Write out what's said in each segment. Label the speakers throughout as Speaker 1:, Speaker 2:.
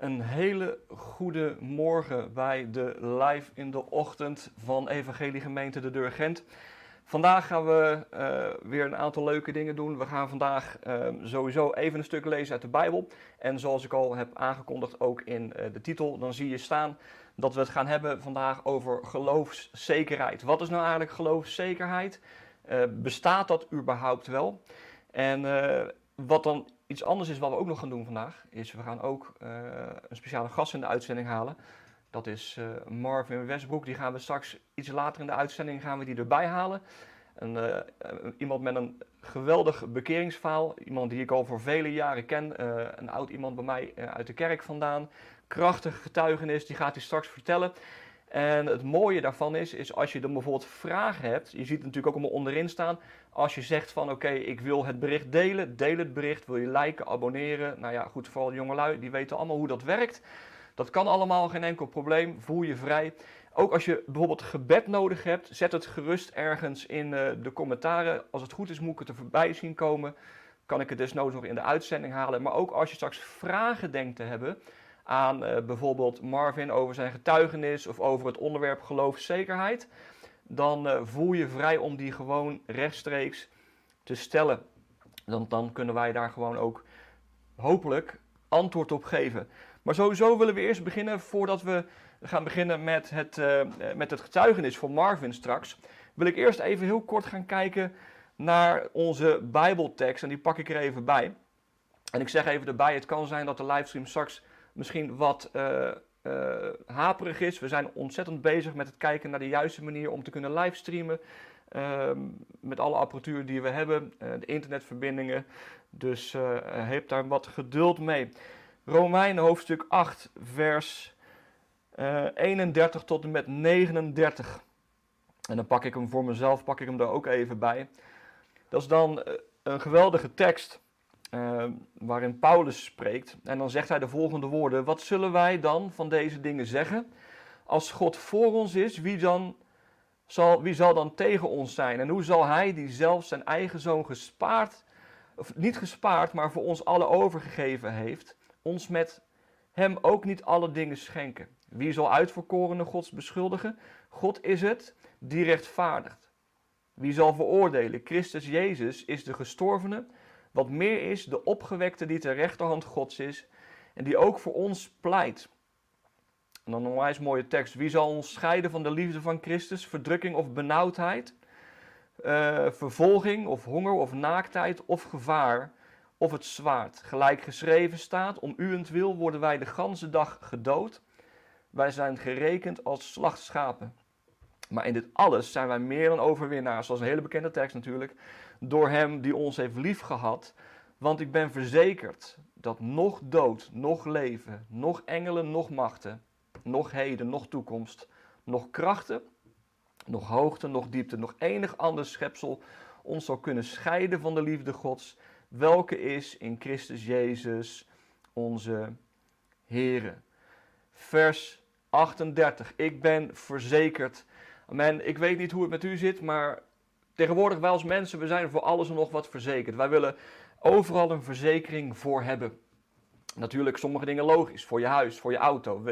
Speaker 1: Een hele goede morgen bij de live in de ochtend van Evangelie Gemeente de Deur Gent. Vandaag gaan we uh, weer een aantal leuke dingen doen. We gaan vandaag uh, sowieso even een stuk lezen uit de Bijbel. En zoals ik al heb aangekondigd, ook in uh, de titel, dan zie je staan dat we het gaan hebben vandaag over geloofszekerheid. Wat is nou eigenlijk geloofszekerheid? bestaat dat überhaupt wel? En wat dan iets anders is wat we ook nog gaan doen vandaag, is we gaan ook uh, een speciale gast in de uitzending halen. Dat is uh, Marvin Westbroek. Die gaan we straks iets later in de uitzending gaan we die erbij halen. Een, uh, iemand met een geweldig bekeringsverhaal. Iemand die ik al voor vele jaren ken. een oud iemand bij mij uit de kerk vandaan. Krachtige getuigenis, die gaat hij straks vertellen. En het mooie daarvan is, is als je dan bijvoorbeeld vragen hebt, je ziet het natuurlijk ook allemaal onderin staan. Als je zegt van oké, ik wil het bericht delen, deel het bericht, wil je liken, abonneren. Nou ja, goed, vooral jongelui, die weten allemaal hoe dat werkt. Dat kan allemaal, geen enkel probleem, voel je vrij. Ook als je bijvoorbeeld gebed nodig hebt, zet het gerust ergens in uh, de commentaren. Als het goed is, moet ik het er voorbij zien komen. Kan ik het desnoods nog in de uitzending halen. Maar ook als je straks vragen denkt te hebben, aan uh, bijvoorbeeld Marvin over zijn getuigenis of over het onderwerp geloofszekerheid, dan uh, voel je vrij om die gewoon rechtstreeks te stellen. Dan, dan kunnen wij daar gewoon ook hopelijk antwoord op geven. Maar sowieso willen we eerst beginnen, voordat we gaan beginnen met het, uh, met het getuigenis van Marvin straks, wil ik eerst even heel kort gaan kijken naar onze Bijbeltekst. En die pak ik er even bij. En ik zeg even erbij, het kan zijn dat de livestream straks misschien wat uh, uh, haperig is. We zijn ontzettend bezig met het kijken naar de juiste manier om te kunnen livestreamen. Uh, met alle apparatuur die we hebben, uh, de internetverbindingen. Dus heb daar wat geduld mee. Romeinen hoofdstuk 8, vers 31 tot en met 39. En dan pak ik hem voor mezelf, pak ik hem daar ook even bij. Dat is dan een geweldige tekst. Uh, waarin Paulus spreekt. En dan zegt hij de volgende woorden: Wat zullen wij dan van deze dingen zeggen? Als God voor ons is, wie, dan zal, wie zal dan tegen ons zijn? En hoe zal hij, die zelf zijn eigen zoon gespaard, of niet gespaard, maar voor ons alle overgegeven heeft, ons met hem ook niet alle dingen schenken? Wie zal uitverkorene Gods beschuldigen? God is het die rechtvaardigt. Wie zal veroordelen? Christus Jezus is de gestorvene wat meer is, de opgewekte die ter rechterhand Gods is en die ook voor ons pleit. En dan een onwijs mooie tekst. Wie zal ons scheiden van de liefde van Christus? Verdrukking of benauwdheid? Uh, vervolging of honger of naaktheid of gevaar of het zwaard. Gelijk geschreven staat, om uwentwil worden wij de ganse dag gedood. Wij zijn gerekend als slachtschapen. Maar in dit alles zijn wij meer dan overwinnaars. Is een hele bekende tekst natuurlijk door Hem die ons heeft liefgehad. Want ik ben verzekerd dat nog dood, nog leven, nog engelen, nog machten, nog heden, nog toekomst, nog krachten, nog hoogte, nog diepte, nog enig ander schepsel ons zal kunnen scheiden van de liefde Gods, welke is in Christus Jezus onze Here. Vers 38. Ik ben verzekerd. Amen. Ik weet niet hoe het met u zit, maar Tegenwoordig wij als mensen, we zijn voor alles en nog wat verzekerd. Wij willen overal een verzekering voor hebben. Natuurlijk sommige dingen logisch, voor je huis, voor je auto.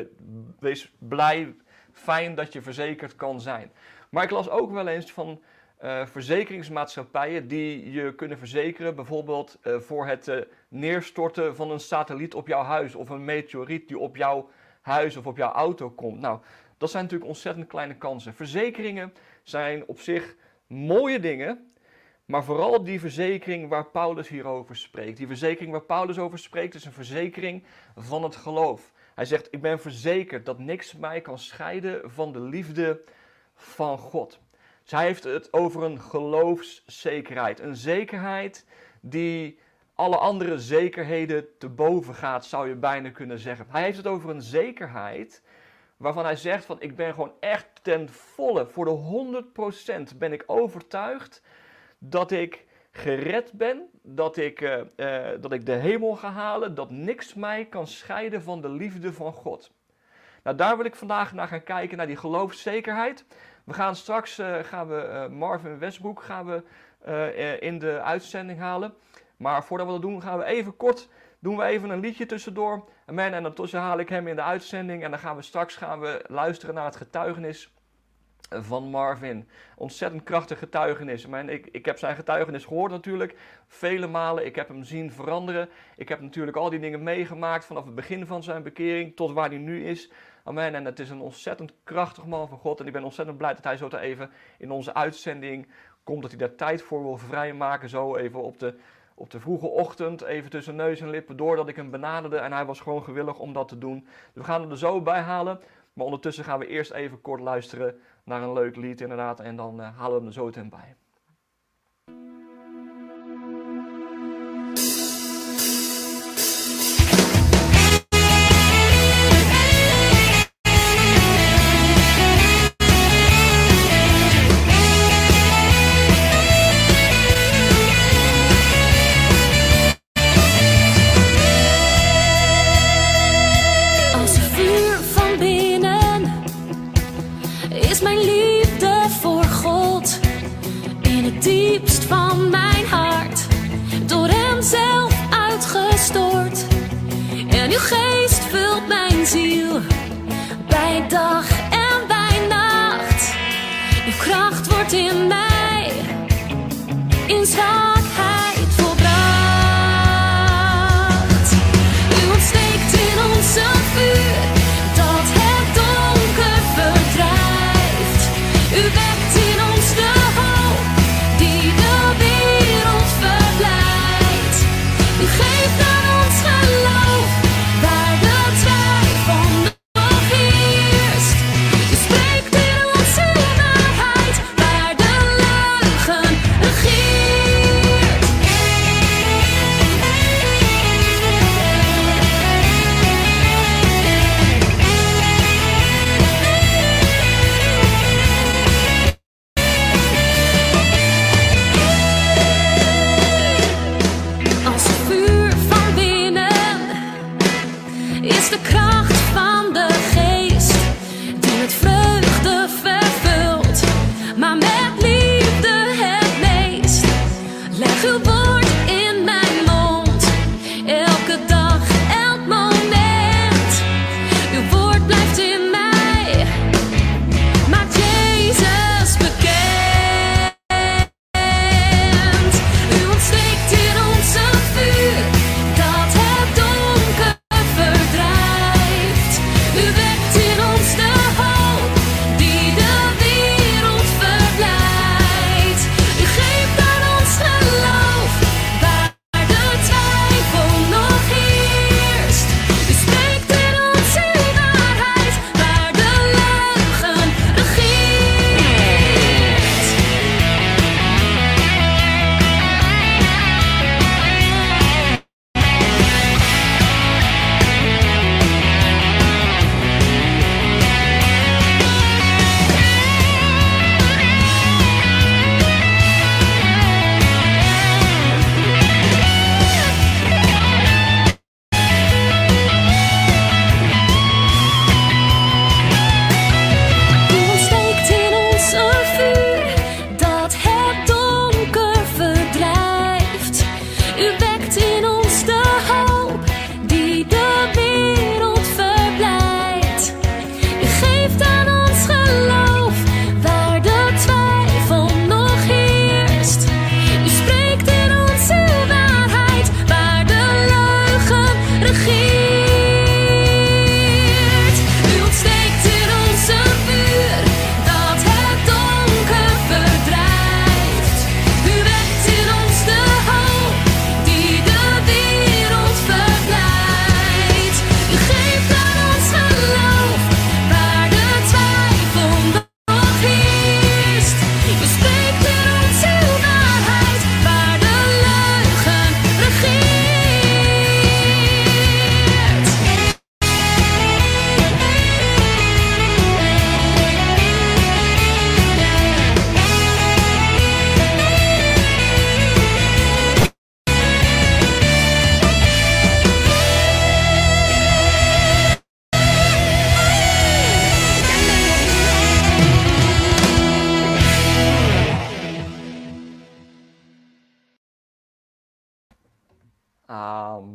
Speaker 1: Wees blij, fijn dat je verzekerd kan zijn. Maar ik las ook wel eens van uh, verzekeringsmaatschappijen die je kunnen verzekeren, bijvoorbeeld uh, voor het uh, neerstorten van een satelliet op jouw huis of een meteoriet die op jouw huis of op jouw auto komt. Nou, dat zijn natuurlijk ontzettend kleine kansen. Verzekeringen zijn op zich mooie dingen, maar vooral die verzekering waar Paulus hierover spreekt. Die verzekering waar Paulus over spreekt is een verzekering van het geloof. Hij zegt: Ik ben verzekerd dat niks mij kan scheiden van de liefde van God. Dus hij heeft het over een geloofszekerheid. Een zekerheid die alle andere zekerheden te boven gaat, zou je bijna kunnen zeggen. Hij heeft het over een zekerheid waarvan hij zegt van ik ben gewoon echt ten volle, voor de 100% ben ik overtuigd dat ik gered ben, dat ik, uh, uh, dat ik de hemel ga halen, dat niks mij kan scheiden van de liefde van God. Nou, daar wil ik vandaag naar gaan kijken, naar die geloofszekerheid. We gaan straks, uh, gaan we Marvin Westbroek gaan we, in de uitzending halen. Maar voordat we dat doen, gaan we even kort
Speaker 2: doen we even een liedje tussendoor. Amen. En ondertussen haal ik hem in de uitzending. En dan gaan we straks gaan we luisteren naar het getuigenis van Marvin. Ontzettend krachtig getuigenis. Ik, ik heb zijn getuigenis gehoord natuurlijk, vele malen. Ik heb hem zien veranderen. Ik heb natuurlijk al die dingen meegemaakt vanaf het begin van zijn bekering tot waar hij nu is. Amen. En het is een ontzettend krachtig man van God. En ik ben ontzettend blij dat hij zo te even in onze uitzending komt. Dat hij daar tijd voor wil vrijmaken. Zo even op de, op de vroege ochtend, even tussen neus en lippen door dat ik hem benaderde. En hij was gewoon gewillig om dat te doen. we gaan er zo bij halen. Maar ondertussen gaan we eerst even kort luisteren naar een leuk lied inderdaad. En dan uh, halen we hem er zo meteen bij. liebst van mij.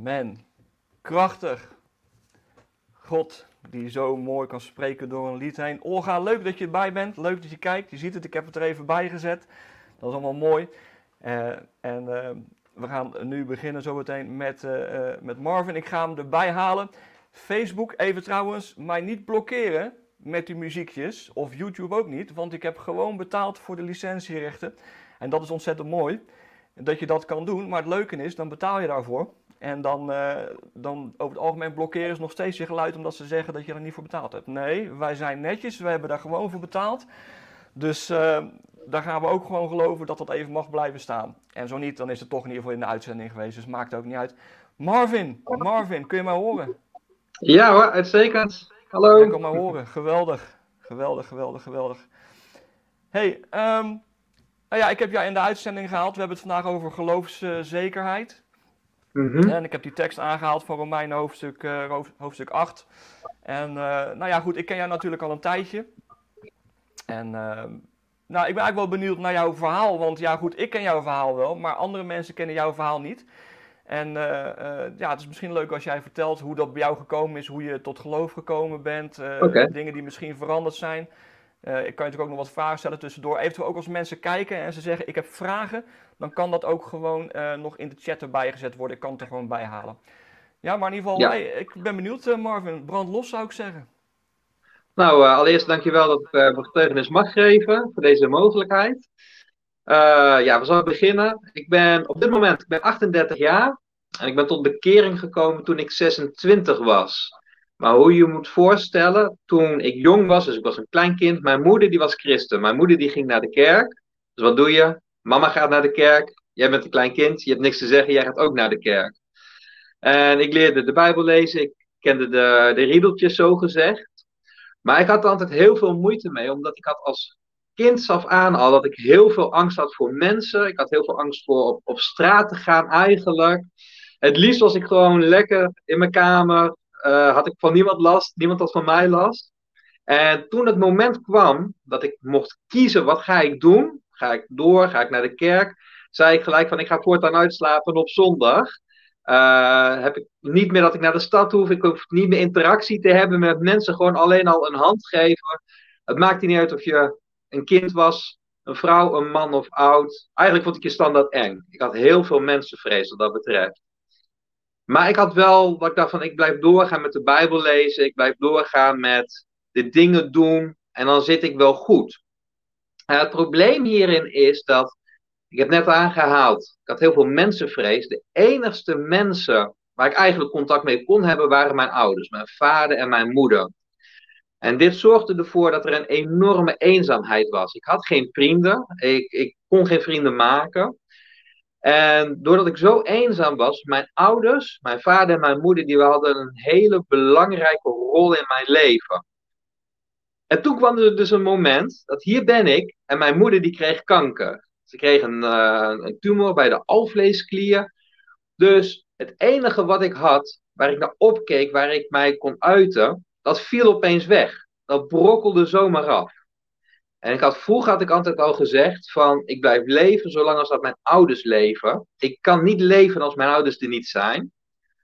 Speaker 2: Amen.
Speaker 1: krachtig. God die zo mooi kan spreken door een lied heen. Olga, leuk dat je erbij bent. Leuk dat je kijkt. Je ziet het, ik heb het er even bij gezet. Dat is allemaal mooi. Uh, en uh, we gaan nu beginnen zometeen met, uh, met Marvin. Ik ga hem erbij halen. Facebook, even trouwens, mij niet blokkeren met die muziekjes. Of YouTube ook niet, want ik heb gewoon betaald voor de licentierechten. En dat is ontzettend mooi dat je dat kan doen. Maar het leuke is, dan betaal je daarvoor. En dan, uh, dan over het algemeen blokkeren ze nog steeds je geluid omdat ze zeggen dat je er niet voor betaald hebt. Nee, wij zijn netjes, we hebben daar gewoon voor betaald. Dus uh, daar gaan we ook gewoon geloven dat dat even mag blijven staan. En zo niet, dan is het toch in ieder geval in de uitzending geweest, dus maakt ook niet uit. Marvin, Marvin, kun je mij horen?
Speaker 3: Ja hoor, uitstekend. Hallo.
Speaker 1: Ik kan mij horen, geweldig. Geweldig, geweldig, geweldig. hey, um, nou ja, ik heb jou in de uitzending gehaald. We hebben het vandaag over geloofszekerheid. Mm -hmm. En ik heb die tekst aangehaald van Romein hoofdstuk, uh, hoofdstuk 8. En uh, nou ja, goed, ik ken jou natuurlijk al een tijdje. En uh, nou, ik ben eigenlijk wel benieuwd naar jouw verhaal. Want ja, goed, ik ken jouw verhaal wel, maar andere mensen kennen jouw verhaal niet. En ja, het is misschien leuk als jij vertelt hoe dat bij jou gekomen is, hoe je tot geloof gekomen bent. Okay. Dingen die misschien veranderd zijn. Uh, ik kan je natuurlijk ook nog wat vragen stellen tussendoor. Eventueel ook als mensen kijken en ze zeggen ik heb vragen, dan kan dat ook gewoon uh, nog in de chat erbij gezet worden. Ik kan het er gewoon bij halen. Ja, maar in ieder geval, ja. hey, ik ben benieuwd uh, Marvin. Brand los zou ik zeggen.
Speaker 3: Nou, allereerst dankjewel dat ik mijn getuigenis mag geven voor deze mogelijkheid. ja, we zullen beginnen. Ik ben op dit moment ik ben 38 jaar en ik ben tot bekering gekomen toen ik 26 was. Maar hoe je moet voorstellen, toen ik jong was, dus ik was een klein kind, mijn moeder die was christen. Mijn moeder die ging naar de kerk. Dus wat doe je? Mama gaat naar de kerk, jij bent een klein kind, je hebt niks te zeggen, jij gaat ook naar de kerk. En ik leerde de Bijbel lezen, ik kende de, de riedeltjes zo gezegd. Maar ik had er altijd heel veel moeite mee, omdat ik had als kind af aan al dat ik heel veel angst had voor mensen. Ik had heel veel angst voor op, op straat te gaan eigenlijk. Het liefst was ik gewoon lekker in mijn kamer, uh, had ik van niemand last, niemand had van mij last. En toen het moment kwam dat ik mocht kiezen, wat ga ik doen? Ga ik door? Ga ik naar de kerk? Zei ik gelijk van, ik ga voortaan uitslapen op zondag. Uh, heb ik niet meer dat ik naar de stad hoef. Ik hoef niet meer interactie te hebben met mensen. Gewoon alleen al een hand geven. Het maakte niet uit of je een kind was, een vrouw, een man of oud. Eigenlijk vond ik je standaard eng. Ik had heel veel mensenvrees wat dat betreft. Maar ik had wel, wat ik dacht van, ik blijf doorgaan met de Bijbel lezen. Ik blijf doorgaan met de dingen doen. En dan zit ik wel goed. En het probleem hierin is dat, ik heb net aangehaald, ik had heel veel mensenvrees. De enigste mensen waar ik eigenlijk contact mee kon hebben, waren mijn ouders. Mijn vader en mijn moeder. En dit zorgde ervoor dat er een enorme eenzaamheid was. Ik had geen vrienden. Ik, ik kon geen vrienden maken. En doordat ik zo eenzaam was, mijn ouders, mijn vader en mijn moeder, die hadden een hele belangrijke rol in mijn leven. En toen kwam er dus een moment dat hier ben ik en mijn moeder die kreeg kanker. Ze kreeg een, uh, een tumor bij de alvleesklier. Dus het enige wat ik had, waar ik naar opkeek, waar ik mij kon uiten, dat viel opeens weg. Dat brokkelde zomaar af. En ik had, vroeger had ik altijd al gezegd van ik blijf leven zolang als dat mijn ouders leven. Ik kan niet leven als mijn ouders er niet zijn.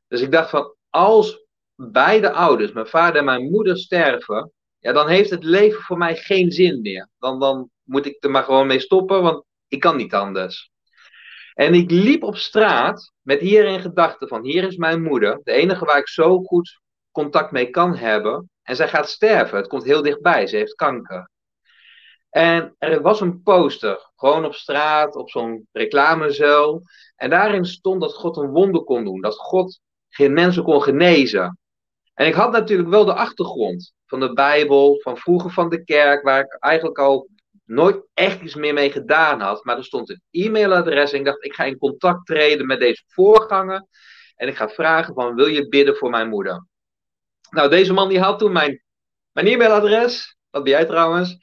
Speaker 3: Dus ik dacht van als beide ouders, mijn vader en mijn moeder sterven, ja, dan heeft het leven voor mij geen zin meer. Dan, dan moet ik er maar gewoon mee stoppen, want ik kan niet anders. En ik liep op straat met hierin gedachten van hier is mijn moeder, de enige waar ik zo goed contact mee kan hebben. En zij gaat sterven, het komt heel dichtbij, ze heeft kanker. En er was een poster, gewoon op straat, op zo'n reclamezuil. En daarin stond dat God een wonder kon doen. Dat God geen mensen kon genezen. En ik had natuurlijk wel de achtergrond van de Bijbel, van vroeger van de kerk, waar ik eigenlijk al nooit echt iets meer mee gedaan had. Maar er stond een e-mailadres en ik dacht, ik ga in contact treden met deze voorganger. En ik ga vragen van, wil je bidden voor mijn moeder? Nou, deze man die had toen mijn, mijn e-mailadres, dat ben jij trouwens.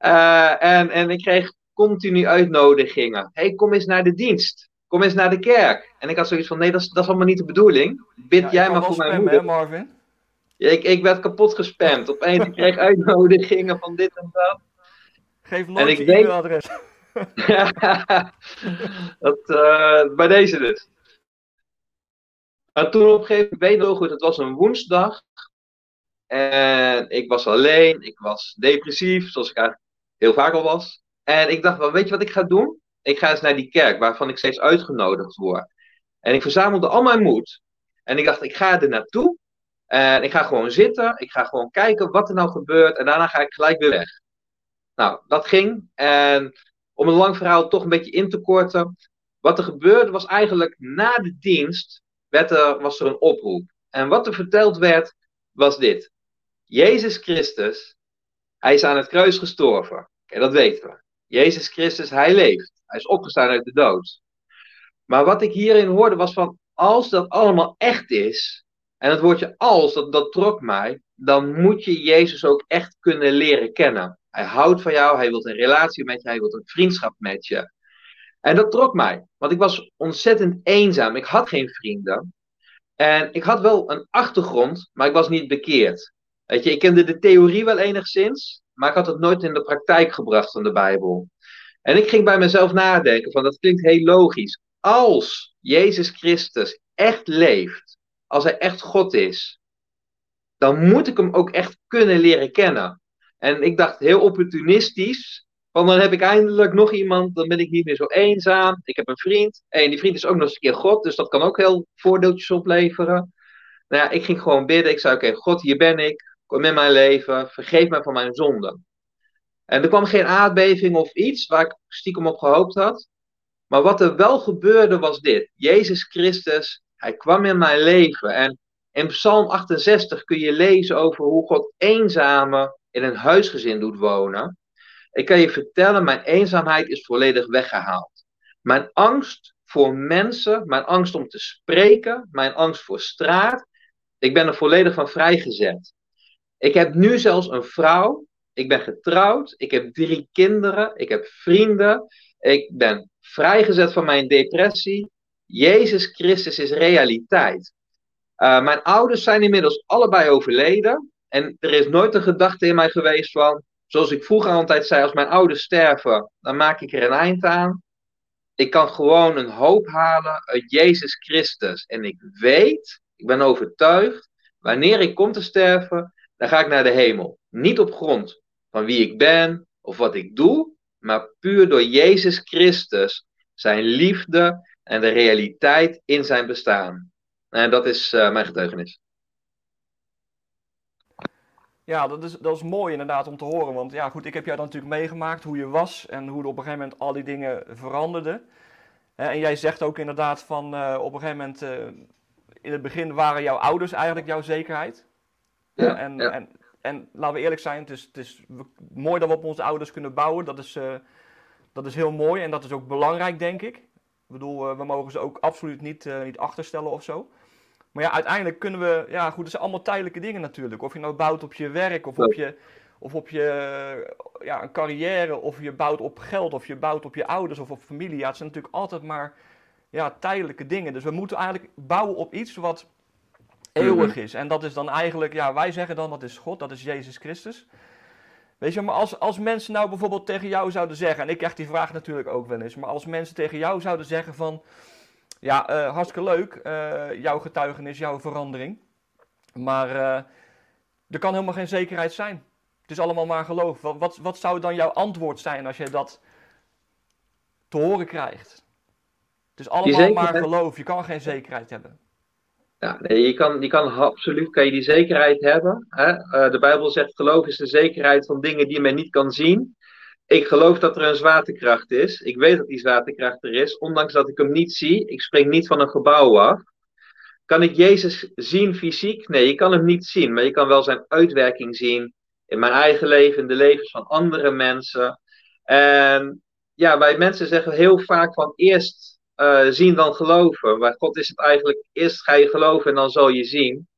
Speaker 3: Uh, en, en ik kreeg continu uitnodigingen. hey, kom eens naar de dienst. Kom eens naar de kerk. En ik had zoiets van, nee, dat is, dat is allemaal niet de bedoeling. Bid ja, jij maar voor mijn moeder. Hè, Marvin? Ja, ik, ik werd kapot gespamd. Opeens ik kreeg uitnodigingen van dit en dat.
Speaker 1: Geef nooit je e-mailadres.
Speaker 3: dat, uh, bij deze dus. En toen op een gegeven moment, weet nog goed, het was een woensdag. En ik was alleen, ik was depressief, zoals ik eigenlijk heel vaak al was. En ik dacht, wel, weet je wat ik ga doen? Ik ga eens naar die kerk, waarvan ik steeds uitgenodigd word. En ik verzamelde al mijn moed. En ik dacht, ik ga er naartoe. En ik ga gewoon zitten. Ik ga gewoon kijken wat er nou gebeurt. En daarna ga ik gelijk weer weg. Nou, dat ging. En om een lang verhaal toch een beetje in te korten. Wat er gebeurde was eigenlijk na de dienst werd er, was er een oproep. En wat er verteld werd was dit. Jezus Christus, hij is aan het kruis gestorven. Oké, dat weten we. Jezus Christus, hij leeft. Hij is opgestaan uit de dood. Maar wat ik hierin hoorde was van, als dat allemaal echt is, en het woordje als, dat, dat trok mij, dan moet je Jezus ook echt kunnen leren kennen. Hij houdt van jou, hij wil een relatie met je, hij wil een vriendschap met je. En dat trok mij, want ik was ontzettend eenzaam. Ik had geen vrienden. En ik had wel een achtergrond, maar ik was niet bekeerd. Weet je, ik kende de theorie wel enigszins, maar ik had het nooit in de praktijk gebracht van de Bijbel. En ik ging bij mezelf nadenken van dat klinkt heel logisch. Als Jezus Christus echt leeft, als hij echt God is, dan moet ik hem ook echt kunnen leren kennen. En ik dacht heel opportunistisch, van dan heb ik eindelijk nog iemand, dan ben ik niet meer zo eenzaam. Ik heb een vriend, en die vriend is ook nog eens een keer God, dus dat kan ook heel voordeeltjes opleveren. Nou ja, ik ging gewoon bidden. Ik zei, oké, God, hier ben ik. Kom in mijn leven. Vergeef mij van mijn zonden. En er kwam geen aardbeving of iets waar ik stiekem op gehoopt had. Maar wat er wel gebeurde was dit. Jezus Christus, hij kwam in mijn leven. En in Psalm 68 kun je lezen over hoe God eenzamen in een huisgezin doet wonen. Ik kan je vertellen, mijn eenzaamheid is volledig weggehaald. Mijn angst voor mensen, mijn angst om te spreken, mijn angst voor straat, ik ben er volledig van vrijgezet. Ik heb nu zelfs een vrouw ik ben getrouwd. Ik heb drie kinderen. Ik heb vrienden. Ik ben vrijgezet van mijn depressie. Jezus Christus is realiteit. Uh, mijn ouders zijn inmiddels allebei overleden. En er is nooit een gedachte in mij geweest van, zoals ik vroeger altijd zei, als mijn ouders sterven, dan maak ik er een eind aan. Ik kan gewoon een hoop halen uit Jezus Christus. En ik weet, ik ben overtuigd, wanneer ik kom te sterven, dan ga ik naar de hemel. Niet op grond van wie ik ben of wat ik doe, maar puur door Jezus Christus, zijn liefde en de realiteit in zijn bestaan. En dat is uh, mijn getuigenis.
Speaker 1: Ja, dat is, dat is mooi inderdaad om te horen. Want ja, goed, ik heb jou dan natuurlijk meegemaakt hoe je was en hoe op een gegeven moment al die dingen veranderden. En jij zegt ook inderdaad van uh, op een gegeven moment, uh, in het begin waren jouw ouders eigenlijk jouw zekerheid. Ja, en, ja. en en laten we eerlijk zijn, het is, het is mooi dat we op onze ouders kunnen bouwen. Dat is, uh, dat is heel mooi en dat is ook belangrijk, denk ik. Ik bedoel, uh, we mogen ze ook absoluut niet, uh, niet achterstellen of zo. Maar ja, uiteindelijk kunnen we, ja goed, het zijn allemaal tijdelijke dingen natuurlijk. Of je nou bouwt op je werk of op je, of op je ja, een carrière, of je bouwt op geld, of je bouwt op je ouders of op familie. Ja, het zijn natuurlijk altijd maar ja, tijdelijke dingen. Dus we moeten eigenlijk bouwen op iets wat eeuwig mhm. is. En dat is dan eigenlijk, ja, wij zeggen dan dat is God, dat is Jezus Christus. Weet je, maar als, als mensen nou bijvoorbeeld tegen jou zouden zeggen, en ik krijg die vraag natuurlijk ook wel eens, maar als mensen tegen jou zouden zeggen van, ja, uh, hartstikke leuk, uh, jouw getuigenis, jouw verandering, maar uh, er kan helemaal geen zekerheid zijn. Het is allemaal maar geloof. Wat, wat, wat zou dan jouw antwoord zijn als je dat te horen krijgt? Het is allemaal maar geloof, je kan geen zekerheid hebben.
Speaker 3: Ja, nee, je kan, kan absoluut kan je die zekerheid hebben. Hè? Uh, de Bijbel zegt geloof is de zekerheid van dingen die men niet kan zien. Ik geloof dat er een zwaartekracht is. Ik weet dat die zwaartekracht er is, ondanks dat ik hem niet zie. Ik spring niet van een gebouw af. Kan ik Jezus zien fysiek? Nee, je kan hem niet zien, maar je kan wel zijn uitwerking zien in mijn eigen leven, in de levens van andere mensen. En ja, wij mensen zeggen heel vaak van eerst uh, zien dan geloven. Bij God is het eigenlijk, eerst ga je geloven en dan zal je zien.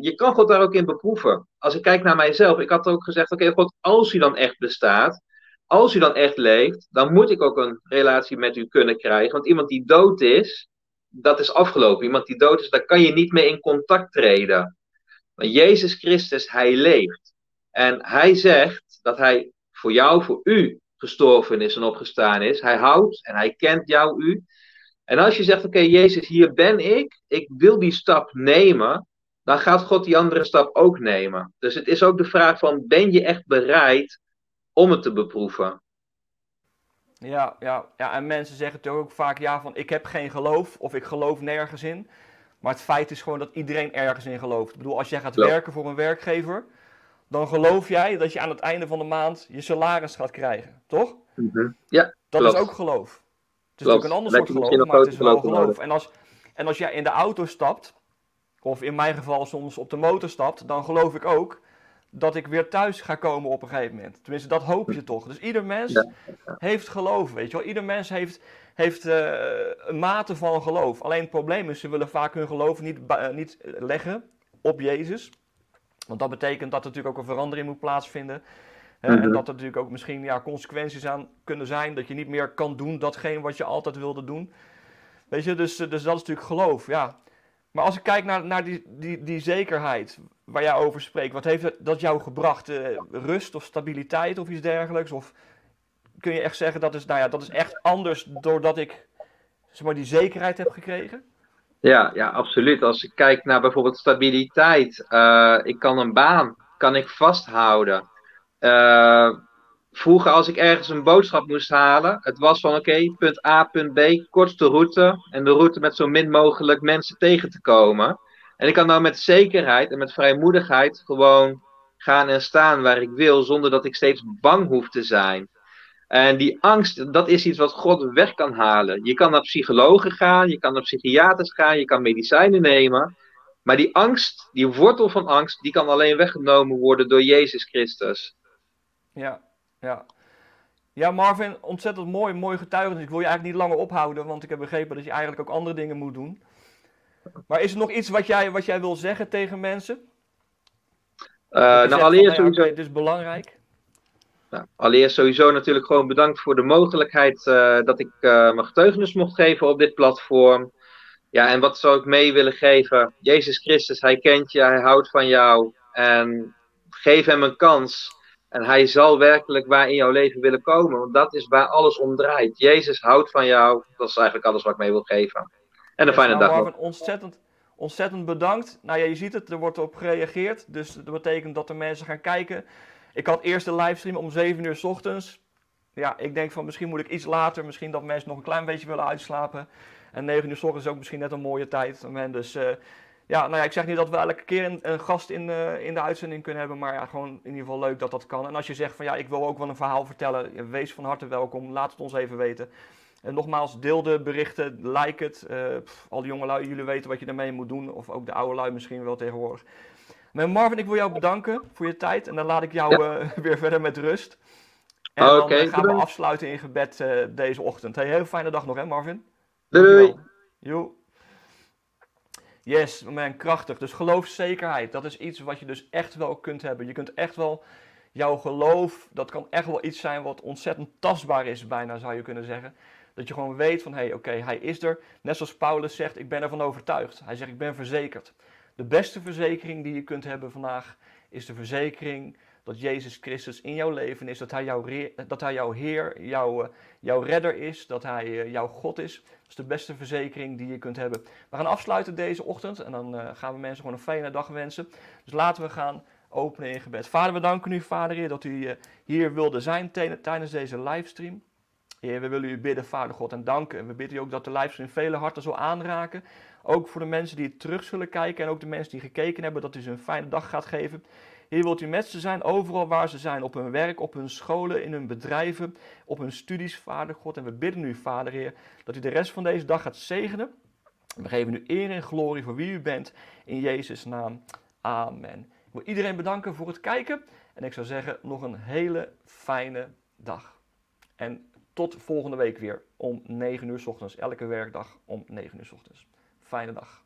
Speaker 3: Je kan God daar ook in beproeven. Als ik kijk naar mijzelf, ik had ook gezegd, oké God, als u dan echt bestaat, als u dan echt leeft, dan moet ik ook een relatie met u kunnen krijgen. Want iemand die dood is, dat is afgelopen. Iemand die dood is, daar kan je niet mee in contact treden. Maar Jezus Christus, hij leeft. En hij zegt dat hij voor jou, voor u gestorven is en opgestaan is. Hij houdt en hij kent jou, u. En als je zegt, oké, Jezus, hier ben ik, ik wil die stap nemen, dan gaat God die andere stap ook nemen. Dus het is ook de vraag van, ben je echt bereid om het te beproeven?
Speaker 1: Ja, ja, ja, en mensen zeggen toch ook vaak ja van ik heb geen geloof of ik geloof nergens in. Maar het feit is gewoon dat iedereen ergens in gelooft. Ik bedoel, als jij gaat werken voor een werkgever, dan geloof jij dat je aan het einde van de maand je salaris gaat krijgen, toch?
Speaker 3: Mhm. Ja,
Speaker 1: Dat is ook geloof. Het is ook een ander soort geloof, maar het is wel geloof. En als, en als jij in de auto stapt, of in mijn geval soms op de motor stapt, dan geloof ik ook dat ik weer thuis ga komen op een gegeven moment. Tenminste, dat hoop je toch. Dus ieder mens heeft geloof, weet je wel. Ieder mens heeft, heeft uh, een mate van geloof. Alleen het probleem is, ze willen vaak hun geloof niet, uh, niet leggen op Jezus. Want dat betekent dat er natuurlijk ook een verandering moet plaatsvinden. Mm -hmm. En dat er natuurlijk ook misschien ja, consequenties aan kunnen zijn. Dat je niet meer kan doen datgene wat je altijd wilde doen. Weet je, dus, dus dat is natuurlijk geloof, ja. Maar als ik kijk naar, naar die, die, die zekerheid waar jij over spreekt, wat heeft dat jou gebracht? Uh, rust of stabiliteit of iets dergelijks? Of kun je echt zeggen dat is, nou ja, dat is echt anders doordat ik zeg maar, die zekerheid heb gekregen?
Speaker 3: Ja, ja, absoluut. Als ik kijk naar bijvoorbeeld stabiliteit, uh, ik kan een baan, kan ik vasthouden. Uh, vroeger als ik ergens een boodschap moest halen, het was van oké, punt A, punt B, kortste route en de route met zo min mogelijk mensen tegen te komen. En ik kan nou met zekerheid en met vrijmoedigheid gewoon gaan en staan waar ik wil, zonder dat ik steeds bang hoef te zijn. En die angst, dat is iets wat God weg kan halen. Je kan naar psychologen gaan, je kan naar psychiaters gaan, je kan medicijnen nemen. Maar die angst, die wortel van angst, die kan alleen weggenomen worden door Jezus Christus.
Speaker 1: Ja, ja. Ja, Marvin, ontzettend mooi, mooi getuigenis. Ik wil je eigenlijk niet langer ophouden, want ik heb begrepen dat je eigenlijk ook andere dingen moet doen. Maar is er nog iets wat jij, wat jij wil zeggen tegen mensen?
Speaker 3: Uh, nou, allereerst
Speaker 1: van. Het is belangrijk.
Speaker 3: Nou, allereerst sowieso natuurlijk gewoon bedankt voor de mogelijkheid uh, dat ik uh, mijn getuigenis mocht geven op dit platform. Ja, en wat zou ik mee willen geven? Jezus Christus, hij kent je, hij houdt van jou. En geef hem een kans. En hij zal werkelijk waar in jouw leven willen komen. Want dat is waar alles om draait. Jezus houdt van jou. Dat is eigenlijk alles wat ik mee wil geven. En een fijne
Speaker 1: nou,
Speaker 3: dag
Speaker 1: Marvin, ontzettend, ontzettend bedankt. Nou ja, je ziet het, er wordt op gereageerd. Dus dat betekent dat er mensen gaan kijken. Ik had eerst de livestream om 7 uur s ochtends. Ja, ik denk van misschien moet ik iets later. Misschien dat mensen nog een klein beetje willen uitslapen. En 9 uur s ochtends is ook misschien net een mooie tijd. Dus uh, ja, nou ja, ik zeg niet dat we elke keer een, gast in, uh, in de uitzending kunnen hebben. Maar ja, gewoon in ieder geval leuk dat dat kan. En als je zegt van ja, ik wil ook wel een verhaal vertellen. Wees van harte welkom. Laat het ons even weten. En nogmaals, deel de berichten, like het. Pff, al die jongelui, jullie weten wat je ermee moet doen. Of ook de oude lui misschien wel tegenwoordig. Maar Marvin, ik wil jou bedanken voor je tijd. En dan laat ik jou ja. uh, weer verder met rust. En
Speaker 3: oh,
Speaker 1: dan
Speaker 3: okay,
Speaker 1: gaan we afsluiten in gebed uh, deze ochtend. Hey, heel fijne dag nog hè Marvin?
Speaker 3: Doei.
Speaker 1: Doei. Yes, man, krachtig. Dus geloofszekerheid, dat is iets wat je dus echt wel kunt hebben. Je kunt echt wel, jouw geloof, dat kan echt wel iets zijn wat ontzettend tastbaar is bijna, zou je kunnen zeggen. Dat je gewoon weet van, hé, hey, oké, okay, hij is er. Net zoals Paulus zegt, ik ben ervan overtuigd. Hij zegt, ik ben verzekerd. De beste verzekering die je kunt hebben vandaag, is de verzekering dat Jezus Christus in jouw leven is. Dat hij, jouw, dat hij jouw Heer, jouw, jouw redder is. Dat hij uh, jouw God is. Dat is de beste verzekering die je kunt hebben. We gaan afsluiten deze ochtend. En dan uh, gaan we mensen gewoon een fijne dag wensen. Dus laten we gaan openen in gebed. Vader, we danken u, Vader Heer, dat u hier wilde zijn tijdens deze livestream. Heer, we willen u bidden, Vader God, en danken. En we bidden u ook dat de livestream vele harten zal aanraken. Ook voor de mensen die terug zullen kijken en ook de mensen die gekeken hebben, dat u ze een fijne dag gaat geven. Heer, wilt u met ze zijn, overal waar ze zijn, op hun werk, op hun scholen, in hun bedrijven, op hun studies, Vader God. En we bidden u, Vader Heer, dat u de rest van deze dag gaat zegenen. We geven u eer en glorie voor wie u bent, in Jezus' naam. Amen. Ik wil iedereen bedanken voor het kijken en ik zou zeggen, nog een hele fijne dag. En tot volgende week weer om 9 uur s ochtends, elke werkdag om 9 uur s ochtends. Fijne dag.